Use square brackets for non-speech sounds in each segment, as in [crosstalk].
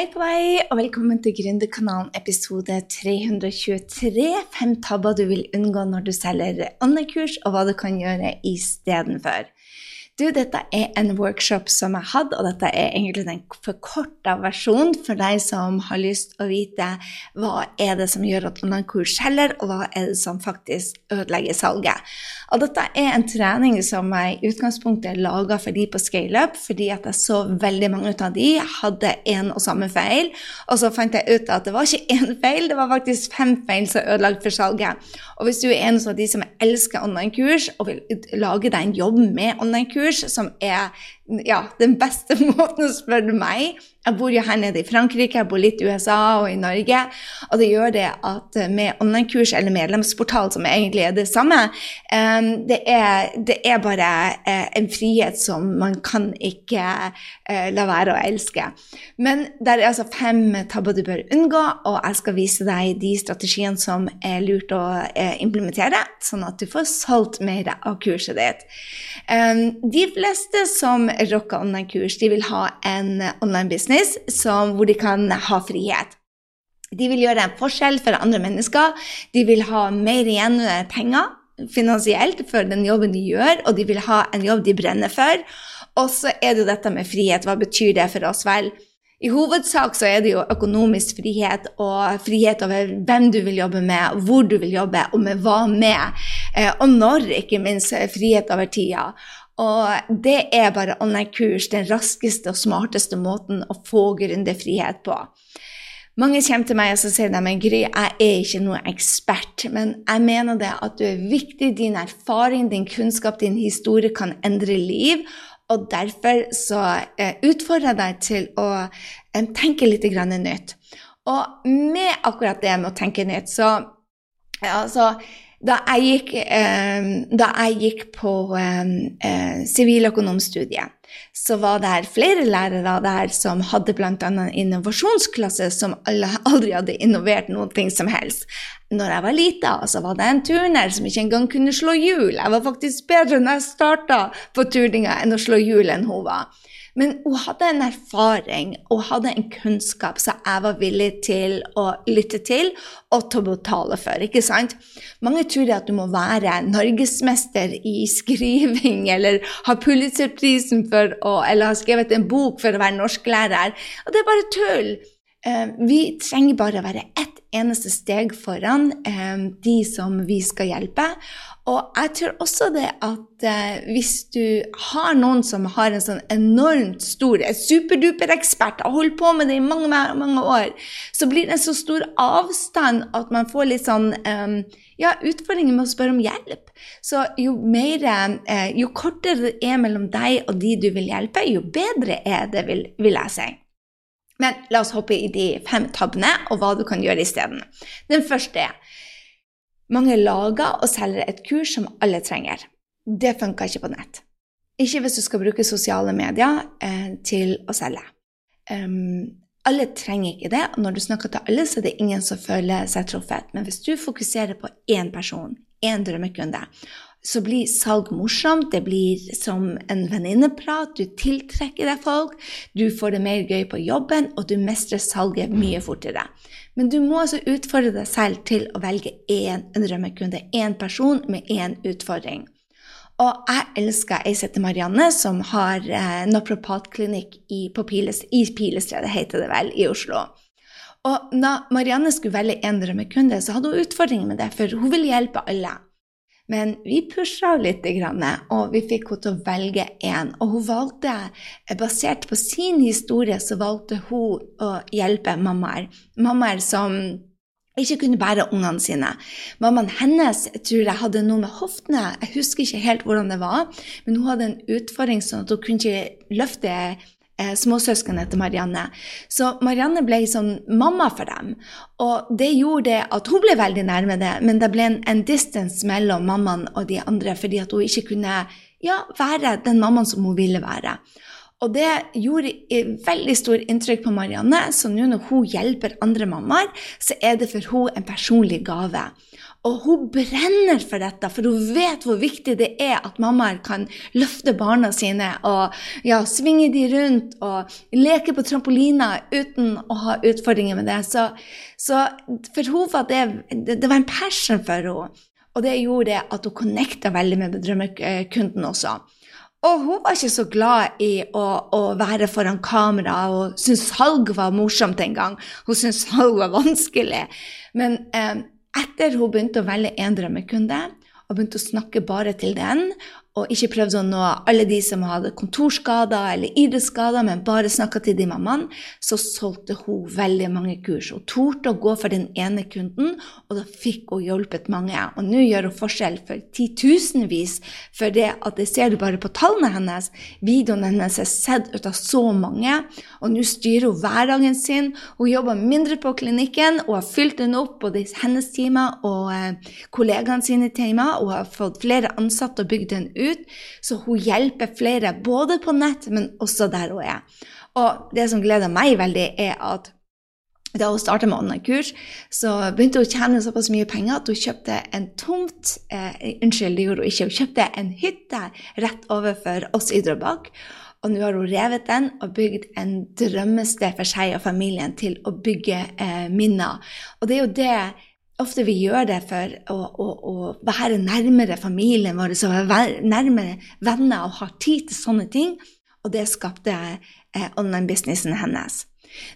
Hei på deg, og velkommen til Gründerkanalen episode 323. Fem tabber du vil unngå når du selger online-kurs, og hva du kan gjøre istedenfor. Du, dette er en workshop som jeg hadde, og dette er egentlig den forkorta versjonen for deg som har lyst å vite hva er det som gjør at online-kurs selger, og hva er det som faktisk ødelegger salget. Og dette er en trening som jeg i utgangspunktet laga for de på ScaleUp, fordi at jeg så veldig mange av de hadde én og samme feil. Og så fant jeg ut at det var ikke én feil, det var faktisk fem feil som ødelagte for salget. Og hvis du er en av de som elsker online-kurs og vil lage deg en jobb med online-kurs, kurs som er ja, den beste [laughs] måten, å spørre meg. Jeg bor jo her nede i Frankrike, jeg bor litt i USA og i Norge. Og det gjør det at med online-kurs eller medlemsportal, som egentlig er det samme, det er, det er bare eh, en frihet som man kan ikke eh, la være å elske. Men det er altså fem tabber du bør unngå, og jeg skal vise deg de strategiene som er lurt å eh, implementere, sånn at du får solgt mer av kurset ditt. De fleste som rocker online-kurs, de vil ha en online-business hvor de kan ha frihet. De vil gjøre en forskjell for andre mennesker. De vil ha mer igjen penger finansielt for den jobben de gjør, og de vil ha en jobb de brenner for. Og så er det jo dette med frihet. Hva betyr det for oss? Vel, i hovedsak så er det jo økonomisk frihet og frihet over hvem du vil jobbe med, hvor du vil jobbe, og med hva med. Eh, og når, ikke minst, frihet over tida. Og det er bare online-kurs den raskeste og smarteste måten å få gründerfrihet på. Mange kommer til meg og sier de, men Gry, jeg er ikke noen ekspert, men jeg mener det at du er viktig. Din erfaring, din kunnskap, din historie kan endre liv. Og derfor så eh, utfordrer jeg deg til å eh, tenke litt nytt. Og med akkurat det med å tenke nytt, så altså da jeg gikk, eh, da jeg gikk på siviløkonomstudiet, så var det flere lærere der som hadde bl.a. en innovasjonsklasse som [laughs] aldri hadde innovert noe som helst. Når jeg var lita, så var det en turner som ikke engang kunne slå hjul. Jeg var faktisk bedre når jeg starta på turninga enn å slå hjul enn hun var. Men hun hadde en erfaring og hadde en kunnskap som jeg var villig til å lytte til og til å betale for. ikke sant? Mange tror at du må være norgesmester i skriving eller ha Pulitzerprisen for eller ha skrevet en bok for å være norsklærer. Og det er bare tull. Eh, vi trenger bare å være ett eneste steg foran eh, de som vi skal hjelpe. Og jeg tror også det at eh, hvis du har noen som har en sånn enormt stor, superduper ekspert, har holdt på med det i mange, mange år, så blir det en så stor avstand at man får litt sånn ja, utfordringer med å spørre om hjelp. Så jo, mer, jo kortere det er mellom deg og de du vil hjelpe, jo bedre er det, vil, vil jeg si. Men la oss hoppe i de fem tabbene og hva du kan gjøre isteden. Den første er mange lager og selger et kurs som alle trenger. Det funker ikke på nett. Ikke hvis du skal bruke sosiale medier eh, til å selge. Um, alle trenger ikke det, og når du snakker til alle, så er det ingen som føler seg truffet. Men hvis du fokuserer på én person, én drømmekunde, så blir salg morsomt. Det blir som en venninneprat. Du tiltrekker deg folk, du får det mer gøy på jobben, og du mestrer salget mye fortere. Men du må altså utfordre deg selv til å velge én drømmekunde, én person med én utfordring. Og jeg elsker ei som Marianne, som har eh, napropatklinikk i, Piles, i Pilestredet, heter det vel, i Oslo. Og da Marianne skulle velge en drømmekunde, så hadde hun utfordringer med det, for hun ville hjelpe alle. Men vi pusha litt, og vi fikk henne til å velge én. Og hun valgte, basert på sin historie, så valgte hun å hjelpe mammaer. Mammaer som ikke kunne bære ungene sine. Mammaen hennes tror jeg hadde noe med hoftene, jeg husker ikke helt hvordan det var, men hun hadde en utfordring sånn at hun kunne ikke løfte eh, småsøsknene til Marianne. Så Marianne ble sånn mamma for dem. Og det gjorde det at hun ble veldig nærme det, men det ble en, en distance mellom mammaen og de andre fordi at hun ikke kunne ja, være den mammaen som hun ville være. Og det gjorde veldig stor inntrykk på Marianne, så nå når hun hjelper andre mammaer, så er det for hun en personlig gave. Og hun brenner for dette, for hun vet hvor viktig det er at mammaer kan løfte barna sine og ja, svinge de rundt og leke på trampoliner uten å ha utfordringer med det. Så, så for hun var det, det var en passion for henne. Og det gjorde at hun connecta veldig med drømmekunden også. Og hun var ikke så glad i å, å være foran kamera og syntes salg var morsomt en gang. Hun syntes salg var vanskelig. Men eh, etter hun begynte å velge én drømmekunde, og begynte å snakke bare til den, og ikke prøvde å nå alle de som hadde kontorskader eller idrettsskader, men bare snakka til de mammaene, så solgte hun veldig mange kurs. Hun torde å gå for den ene kunden, og da fikk hun hjulpet mange. Og nå gjør hun forskjell for titusenvis, for det at det ser du bare på tallene hennes. Videoen hennes er sett ut av så mange, og nå styrer hun hverdagen sin. Hun jobber mindre på klinikken og har fylt den opp både hennes timer og eh, kollegaene sine timer, og har fått flere ansatte og bygd den ut ut. Så hun hjelper flere, både på nett, men også der hun er. Og det som gleder meg veldig, er at da hun starta med online-kurs, så begynte hun å tjene såpass mye penger at hun kjøpte en tomt eh, Unnskyld, det gjorde hun ikke. Hun kjøpte en hytte rett overfor oss i Drøbak. Og nå har hun revet den og bygd en drømmested for seg og familien til å bygge eh, minner. Og det er jo det ofte vi gjør det for å, å, å være nærmere familien vår, så være nærmere venner og ha tid til sånne ting. Og det skapte eh, online-businessen hennes.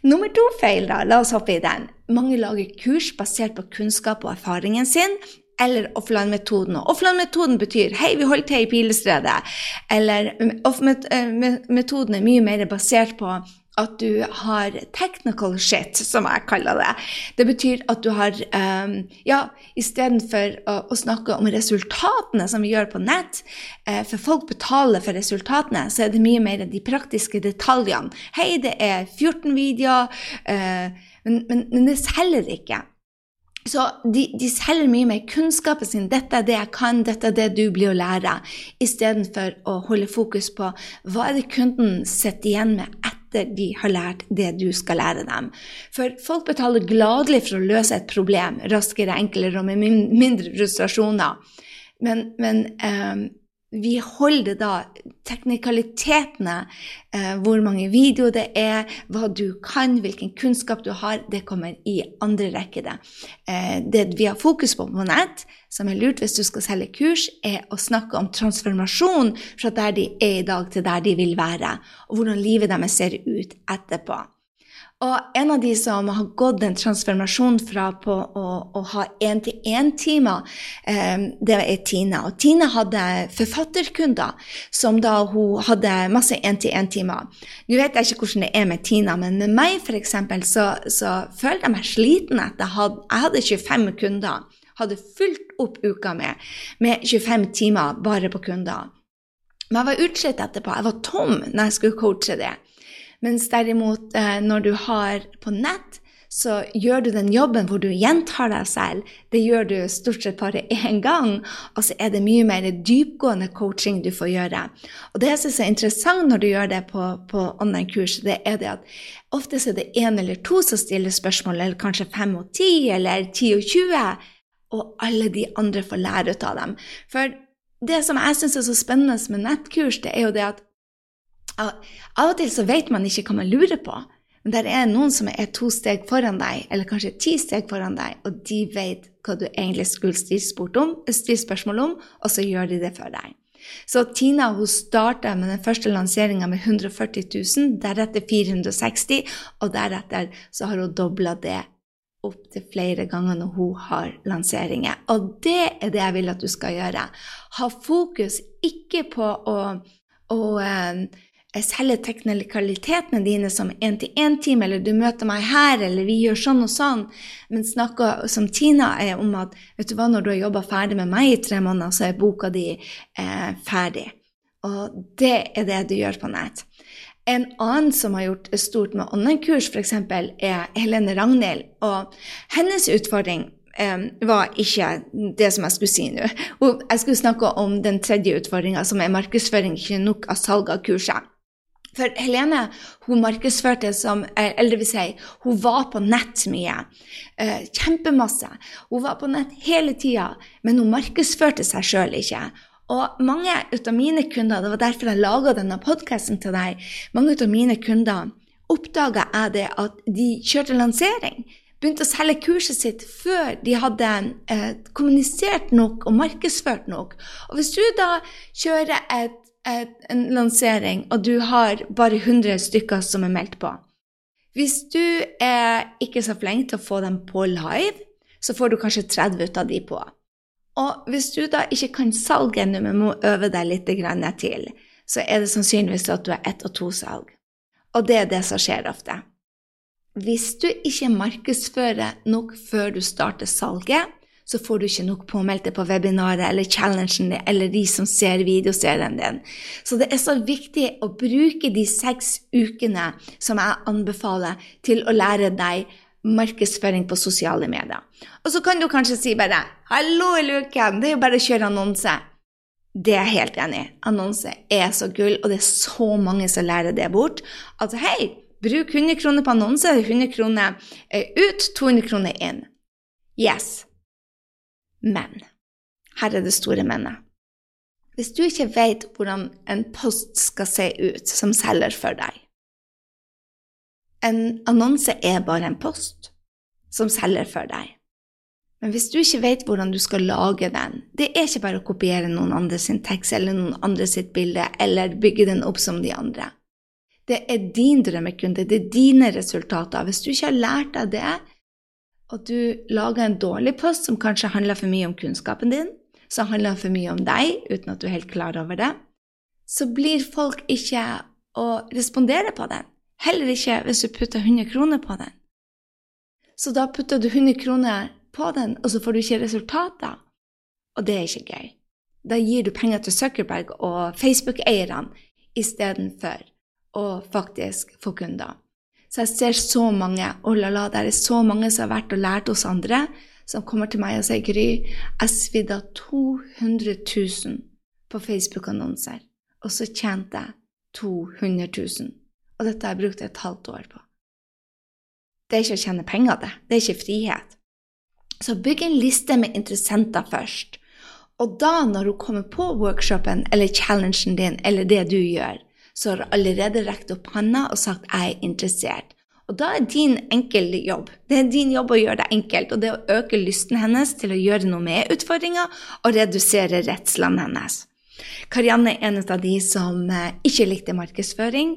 Nummer to feil, da, la oss hoppe i den. Mange lager kurs basert på kunnskap og erfaringen sin, eller offline-metoden. Offline-metoden betyr 'hei, vi holder til i Pilestredet', eller off-metoden er mye mer basert på at du har technical shit, som jeg kaller det. Det betyr at du har um, Ja, istedenfor å, å snakke om resultatene, som vi gjør på nett, uh, for folk betaler for resultatene, så er det mye mer de praktiske detaljene. Hei, det er 14 videoer, uh, men, men, men, det selger ikke. Så de, de, selger mye mer kunnskapen sin. 'Dette er det jeg kan, dette er det du blir å lære', istedenfor å holde fokus på hva er det kunden sitter igjen med etter de har lært det du skal lære dem. For folk betaler gladelig for å løse et problem raskere, enklere og med mindre frustrasjoner. Men, men um, vi holder da teknikalitetene, eh, hvor mange videoer det er, hva du kan, hvilken kunnskap du har, det kommer i andre rekke. Det. Eh, det vi har fokus på på nett, som er lurt hvis du skal selge kurs, er å snakke om transformasjon fra der de er i dag, til der de vil være, og hvordan livet deres ser ut etterpå. Og en av de som har gått en transformasjon fra på å, å ha én-til-én-timer, eh, det er Tina. Og Tina hadde forfatterkunder som da hun hadde masse én-til-én-timer. Nå vet jeg ikke hvordan det er med Tina, men med meg f.eks. Så, så følte jeg meg sliten etter jeg jeg hadde 25 kunder. Hadde fulgt opp uka med, med 25 timer bare på kunder. Men jeg var utslitt etterpå. Jeg var tom når jeg skulle coache det. Mens derimot, eh, når du har på nett, så gjør du den jobben hvor du gjentar deg selv. Det gjør du stort sett bare [laughs] én gang, og så er det mye mer dypgående coaching du får gjøre. Og det jeg syns er interessant når du gjør det på, på online-kurs, det er det at ofte er det én eller to som stiller spørsmål, eller kanskje fem og ti, eller ti og tjue, og alle de andre får lære ut av dem. For det som jeg syns er så spennende med nettkurs, det er jo det at av og til så vet man ikke hva man lurer på. Men det er noen som er to steg foran deg, eller kanskje ti steg foran deg, og de vet hva du egentlig skulle stille, spørsmål om, og så gjør de det for deg. Så Tina hun starta med den første lanseringa med 140 000, deretter 460 og deretter så har hun dobla det opptil flere ganger når hun har lanseringer. Og det er det jeg vil at du skal gjøre. Ha fokus ikke på å, å eh, selger teknikalitetene dine som én-til-én-time, eller du møter meg her, eller vi gjør sånn og sånn, men snakker som Tina er om at vet du hva, når du har jobba ferdig med meg i tre måneder, så er boka di eh, ferdig. Og det er det du gjør på nett. En annen som har gjort stort med online-kurs, f.eks., er Helene Ragnhild. Og hennes utfordring um, var ikke det som jeg skulle si nå. Jeg skulle snakke om den tredje utfordringa, som er markedsføring, ikke nok av salg av kurset. For Helene hun markedsførte som Eller det vil si, hun var på nett mye. Eh, kjempemasse. Hun var på nett hele tida, men hun markedsførte seg sjøl ikke. Og mange av mine kunder, det var derfor jeg laga denne podkasten til deg, mange av mine kunder oppdaga jeg det at de kjørte lansering. Begynte å selge kurset sitt før de hadde eh, kommunisert nok og markedsført nok. Og hvis du da kjører et en lansering, og du har bare 100 stykker som er meldt på. Hvis du er ikke så flink til å få dem på live, så får du kanskje 30 ut av de på. Og hvis du da ikke kan salg ennå, men må øve deg litt til, så er det sannsynligvis at du har ett og to salg. Og det er det som skjer ofte. Hvis du ikke markedsfører nok før du starter salget, så får du ikke nok påmeldte på webinaret eller challengen eller de som ser videoserien din. Så det er så viktig å bruke de seks ukene som jeg anbefaler, til å lære deg markedsføring på sosiale medier. Og så kan du kanskje si bare 'Hallo i luken, det er jo bare å kjøre annonse'. Det er jeg helt enig i. Annonse er så gull, og det er så mange som lærer det bort. At hei, bruk 100 kroner på annonse, 100 kroner eh, ut, 200 kroner inn. Yes, men her er det store mennet. Hvis du ikke vet hvordan en post skal se ut som selger for deg En annonse er bare en post som selger for deg. Men hvis du ikke vet hvordan du skal lage den Det er ikke bare å kopiere noen andre sin tekst eller noen andre sitt bilde eller bygge den opp som de andre. Det er din drømmekunde, det er dine resultater. Hvis du ikke har lært deg det, og du lager en dårlig post som kanskje handler for mye om kunnskapen din, som handler for mye om deg uten at du er helt klar over det, så blir folk ikke å respondere på den. Heller ikke hvis du putter 100 kroner på den. Så da putter du 100 kroner på den, og så får du ikke resultater. Og det er ikke gøy. Da gir du penger til Zuckerberg og Facebook-eierne istedenfor å faktisk få kunder. Så jeg ser så mange oh la la, det er så mange som har vært og lært hos andre, som kommer til meg og sier Gry, jeg svidde av 200 000 på Facebook-annonser, og så tjente jeg 200 000. Og dette har jeg brukt et halvt år på. Det er ikke å tjene penger, det. Det er ikke frihet. Så bygg en liste med interessenter først. Og da, når du kommer på workshopen eller challengen din eller det du gjør, så har allerede rekt opp hånda og sagt 'jeg er interessert'. Og da er din enkel jobb det er din jobb å gjøre det enkelt, og det er å øke lysten hennes til å gjøre noe med utfordringa og redusere redslene hennes. Karianne er en av de som eh, ikke likte markedsføring,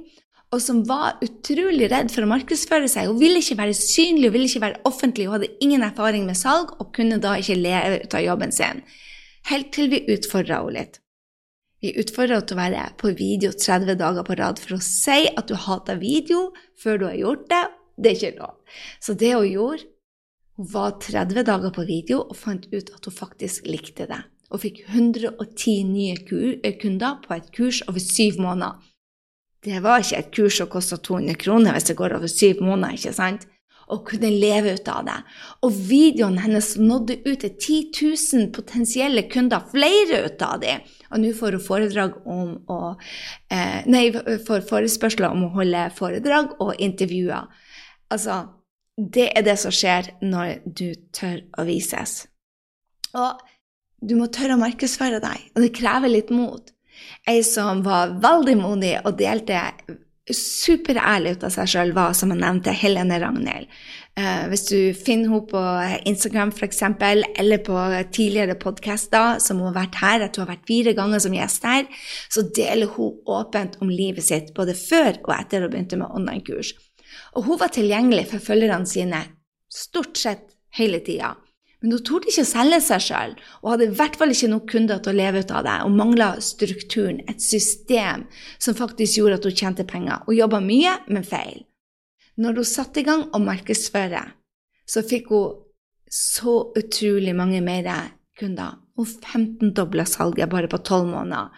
og som var utrolig redd for å markedsføre seg. Hun ville ikke være synlig, hun ville ikke være offentlig, hun hadde ingen erfaring med salg og kunne da ikke leve ut av jobben sin. Helt til vi utfordra henne litt. Vi utfordrer deg til å være på video 30 dager på rad for å si at du hater video før du har gjort det. Det er ikke lov. Så det hun gjorde, hun var 30 dager på video og fant ut at hun faktisk likte det. Og fikk 110 nye eh, kunder på et kurs over syv måneder. Det var ikke et kurs som kosta 200 kroner hvis det går over syv måneder, ikke sant? Og kunne leve ut av det. Og videoen hennes nådde ut til 10 000 potensielle kunder, flere ut av dem. Og nå får hun foredrag om å eh, Nei, får forespørsler om å holde foredrag og intervjuer. Altså, det er det som skjer når du tør å vises. Og du må tørre å markedsføre deg, og det krever litt mot. Ei som var veldig modig og delte superærlig ut av seg sjøl, var som jeg nevnte, Helene Ragnhild. Uh, hvis du finner henne på Instagram f.eks., eller på tidligere podkaster som hun har vært her, at hun har vært fire ganger som gjest her, så deler hun åpent om livet sitt både før og etter hun begynte med online-kurs. Og hun var tilgjengelig for følgerne sine stort sett hele tida. Men hun torde ikke å selge seg sjøl, og hadde i hvert fall ikke noen kunder til å leve ut av det, og mangla strukturen, et system som faktisk gjorde at hun tjente penger. Hun jobba mye, men feil. Når hun satte i gang å markedsføre, så fikk hun så utrolig mange mer kunder. Hun 15-dobla salget bare på tolv måneder.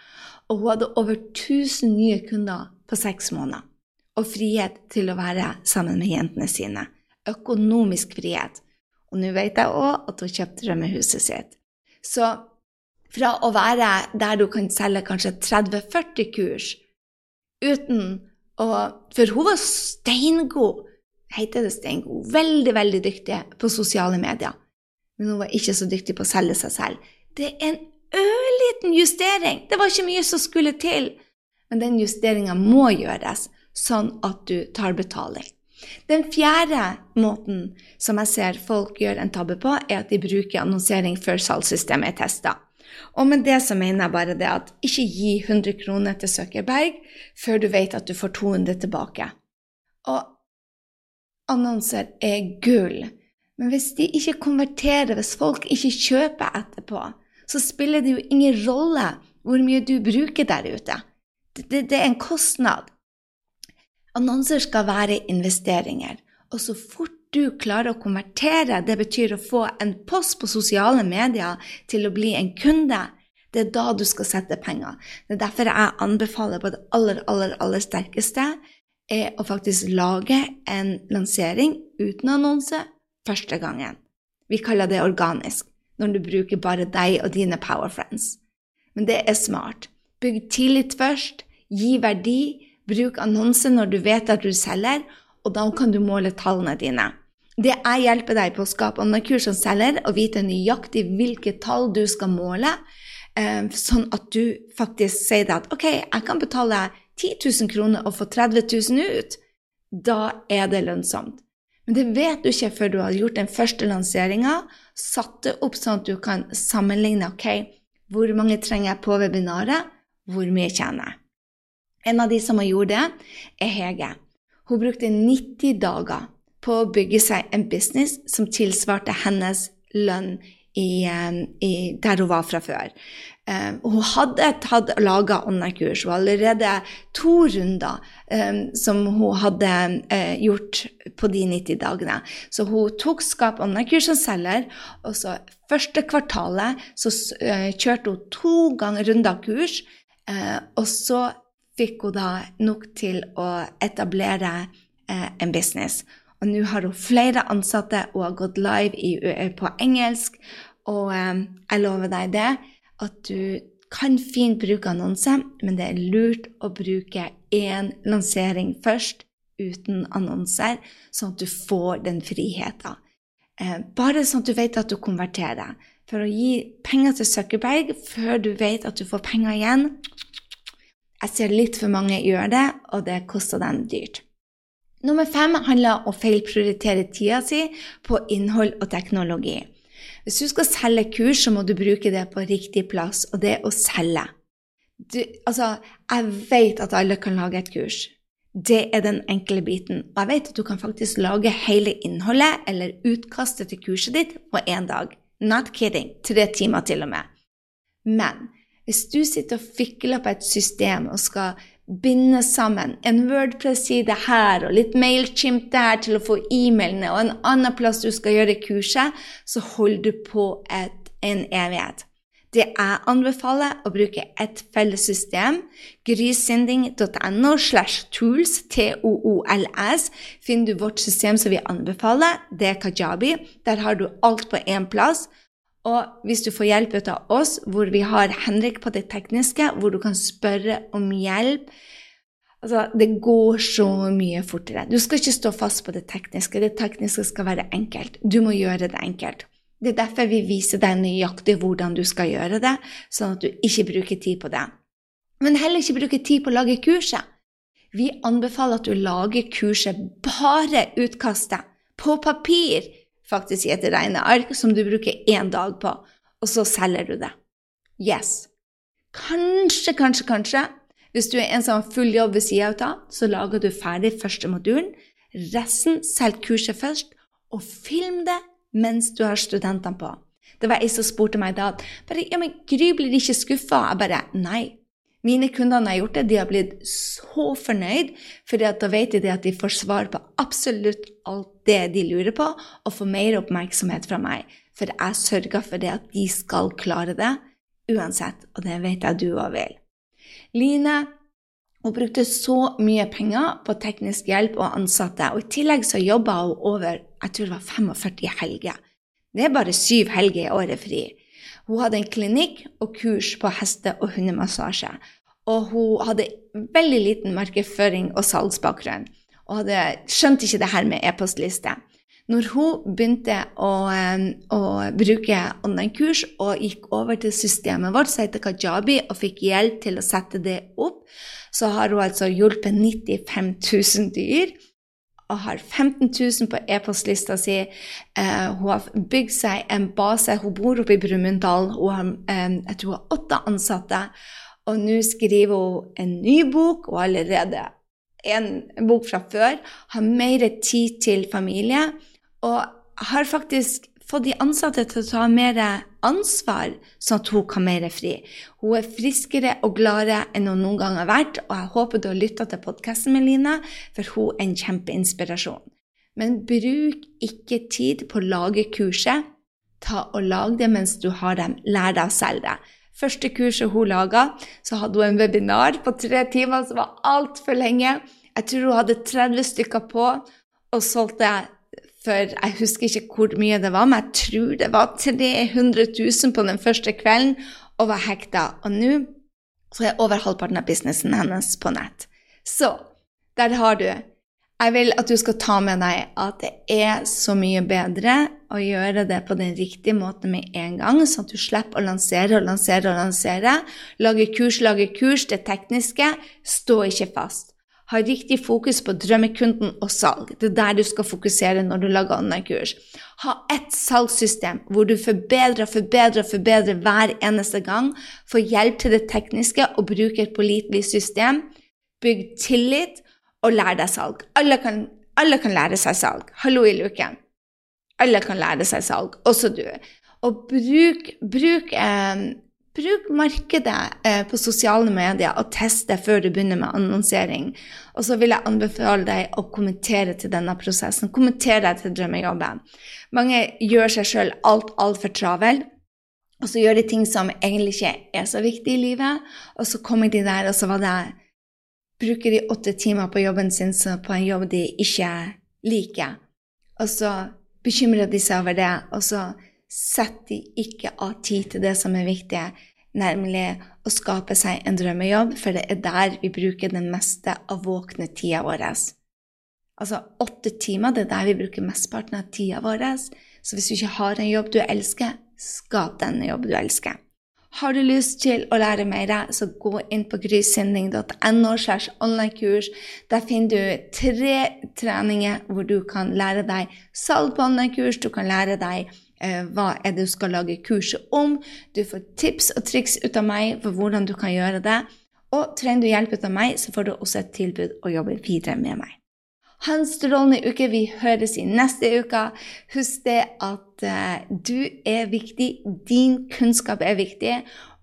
Og hun hadde over 1000 nye kunder på seks måneder. Og frihet til å være sammen med jentene sine. Økonomisk frihet. Og nå vet jeg òg at hun kjøpte drømmehuset sitt. Så fra å være der du kan selge kanskje 30-40 kurs uten å for hun var steingod, heter det steingod, veldig, veldig dyktig på sosiale medier. Men hun var ikke så dyktig på å selge seg selv. Det er en ørliten justering. Det var ikke mye som skulle til. Men den justeringa må gjøres, sånn at du tar betaling. Den fjerde måten som jeg ser folk gjør en tabbe på, er at de bruker annonsering før salgssystemet er testa. Og med det så mener jeg bare det at ikke gi 100 kroner til Søkerberg før du vet at du får 200 tilbake. Og annonser er gull. Men hvis de ikke konverterer, hvis folk ikke kjøper etterpå, så spiller det jo ingen rolle hvor mye du bruker der ute. Det, det, det er en kostnad. Annonser skal være investeringer. Og så fort du klarer å konvertere, det betyr å få en post på sosiale medier til å bli en kunde, det er da du skal sette penger. Det er derfor jeg anbefaler på det aller, aller, aller sterkeste er å faktisk lage en lansering uten annonse første gangen. Vi kaller det organisk, når du bruker bare deg og dine power friends. Men det er smart. Bygg tillit først, gi verdi, bruk annonse når du vet at du selger, og da kan du måle tallene dine. Det jeg hjelper deg på å skape online-kurs som selger, og vite nøyaktig hvilke tall du skal måle, eh, sånn at du faktisk sier at ok, jeg kan betale 10 000 kroner og få 30 000 ut. Da er det lønnsomt. Men det vet du ikke før du har gjort den første lanseringa, satt det opp sånn at du kan sammenligne ok, hvor mange trenger jeg på webinaret, hvor mye tjener jeg. En av de som har gjort det, er Hege. Hun brukte 90 dager på å bygge seg en business som tilsvarte hennes lønn i, eh, i, der hun var fra før. Um, hun hadde tatt laga online-kurs. Hun allerede to runder um, som hun hadde uh, gjort på de 90 dagene. Så hun tok Skap online-kurs som selger, og så første kvartalet så uh, kjørte hun to ganger runder kurs. Uh, og så fikk hun da nok til å etablere en business. Og nå har hun flere ansatte, og har gått live i, på engelsk. Og jeg lover deg det at du kan fint bruke annonse, men det er lurt å bruke én lansering først, uten annonser, sånn at du får den friheten. Eh, bare sånn at du vet at du konverterer. For å gi penger til Zuckerberg før du vet at du får penger igjen Jeg ser litt for mange gjøre det, og det koster dem dyrt. Nummer fem handler om å feilprioritere tida si på innhold og teknologi. Hvis du skal selge kurs, så må du bruke det på riktig plass, og det å selge. Du, altså, jeg vet at alle kan lage et kurs. Det er den enkle biten. Og jeg vet at du kan faktisk lage hele innholdet eller utkastet til kurset ditt på én dag. Not kidding. Tre timer til og med. Men hvis du sitter og fikler på et system og skal binde sammen en Wordpress-side her og litt Mailchimp der til å få e-mailene, og en annen plass du skal gjøre kurset, så holder du på et, en evighet. Det jeg anbefaler, å bruke et felles system. Grysynding.no slash tools, T-O-O-L-S, finner du vårt system som vi anbefaler. Det er Kajabi. Der har du alt på én plass. Og hvis du får hjelp ut av oss, hvor vi har Henrik på det tekniske, hvor du kan spørre om hjelp altså, Det går så mye fortere. Du skal ikke stå fast på det tekniske. Det tekniske skal være enkelt. Du må gjøre det enkelt. Det er derfor vi viser deg nøyaktig hvordan du skal gjøre det, sånn at du ikke bruker tid på det. Men heller ikke bruke tid på å lage kurset. Vi anbefaler at du lager kurset bare utkastet, på papir faktisk i et regneark som du bruker én dag på, og så selger du det. Yes. Kanskje, kanskje, kanskje, hvis du er en som har full jobb ved sida av, så lager du ferdig første modulen. Resten selg kurset først, og film det mens du har studentene på. Det var ei som spurte meg da bare, ja, men Gry blir ikke skuffa. Jeg bare nei, mine kunder har gjort det, de har blitt så fornøyd, for da vet de at de får svar på absolutt alt det de lurer på, og får mer oppmerksomhet fra meg. For jeg sørger for det at de skal klare det uansett, og det vet jeg du òg vil. Line hun brukte så mye penger på teknisk hjelp og ansatte, og i tillegg så jobba hun over jeg tror det var 45 helger. Det er bare syv helger i året fri. Hun hadde en klinikk og kurs på heste- og hundemassasje. og hun hadde veldig liten markedsføring og salgsbakgrunn. Og hadde skjønt ikke det her med e-postliste. Når hun begynte å, å bruke online-kurs og gikk over til systemet vårt, som heter Kajabi, og fikk hjelp til å sette det opp, så har hun altså hjulpet 95 000 dyr og har 15 000 på e-postlista si. Uh, hun har bygd seg en base. Hun bor oppe i Brumunddal. Hun har um, jeg tror hun har åtte ansatte. Og nå skriver hun en ny bok, og allerede en bok fra før. Har mer tid til familie. Og har faktisk fått de ansatte til å ta mer ansvar, sånn at hun kan mer fri. Hun er friskere og gladere enn hun noen gang har vært, og jeg håper du har lytta til podkasten med Line, for hun er en kjempeinspirasjon. Men bruk ikke tid på å lage kurset. Ta og Lag det mens du har dem. Lær deg å selge det. Første kurset hun laga, så hadde hun en webinar på tre timer som var altfor lenge. Jeg tror hun hadde 30 stykker på og solgte for jeg husker ikke hvor mye det var, men jeg tror det var 300 000 på den første kvelden og var hekta. Og nå så er over halvparten av businessen hennes på nett. Så der har du. Jeg vil at du skal ta med deg at det er så mye bedre å gjøre det på den riktige måten med en gang, sånn at du slipper å lansere og lansere og lansere. Lage kurs, lage kurs, det tekniske. Stå ikke fast. Ha riktig fokus på drømmekunden og salg. Det er der du skal fokusere når du lager online-kurs. Ha ett salgssystem hvor du forbedrer, forbedrer, forbedrer hver eneste gang. Få hjelp til det tekniske og bruke et pålitelig system. Bygg tillit og lær deg salg. Alle kan, alle kan lære seg salg. Hallo i luken. Alle kan lære seg salg, også du. Og bruk, bruk eh, Bruk markedet eh, på sosiale medier og test det før du begynner med annonsering. Og så vil jeg anbefale deg å kommentere til denne prosessen. Kommentere til drømmejobben. Mange gjør seg sjøl alt, altfor travel. Og så gjør de ting som egentlig ikke er så viktig i livet. Og så kommer de der, og så var det Bruker de åtte timer på jobben sin på en jobb de ikke liker. Og så bekymrer de seg over det, og så setter de ikke av tid til det som er viktig, nemlig å skape seg en drømmejobb, for det er der vi bruker den meste av våkne tida vår. Altså åtte timer, det er der vi bruker mesteparten av tida vår. Så hvis du ikke har en jobb du elsker, skap den jobben du elsker. Har du lyst til å lære mer, så gå inn på grysynding.no. Der finner du tre treninger hvor du kan lære deg salg på online-kurs. Du kan lære deg eh, hva er det du skal lage kurset om. Du får tips og triks ut av meg for hvordan du kan gjøre det. Og trenger du hjelp ut av meg, så får du også et tilbud å jobbe videre med meg. Ha en strålende uke. Vi høres i neste uke. Husk det at uh, du er viktig. Din kunnskap er viktig.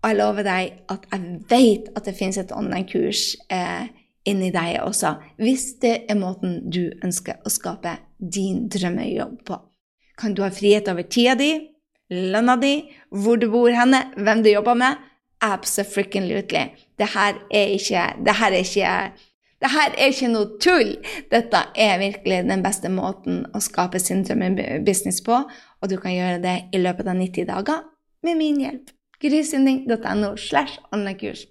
Og jeg lover deg at jeg vet at det finnes et online-kurs uh, inni deg også, hvis det er måten du ønsker å skape din drømmejobb på. Kan du ha frihet over tida di, lønna di, hvor du bor henne, hvem du jobber med? Absolutely. Det her er ikke, det her er ikke det her er ikke noe tull. Dette er virkelig den beste måten å skape sin drømmebusiness på, og du kan gjøre det i løpet av 90 dager med min hjelp. Grysynding.no slash online-kurs.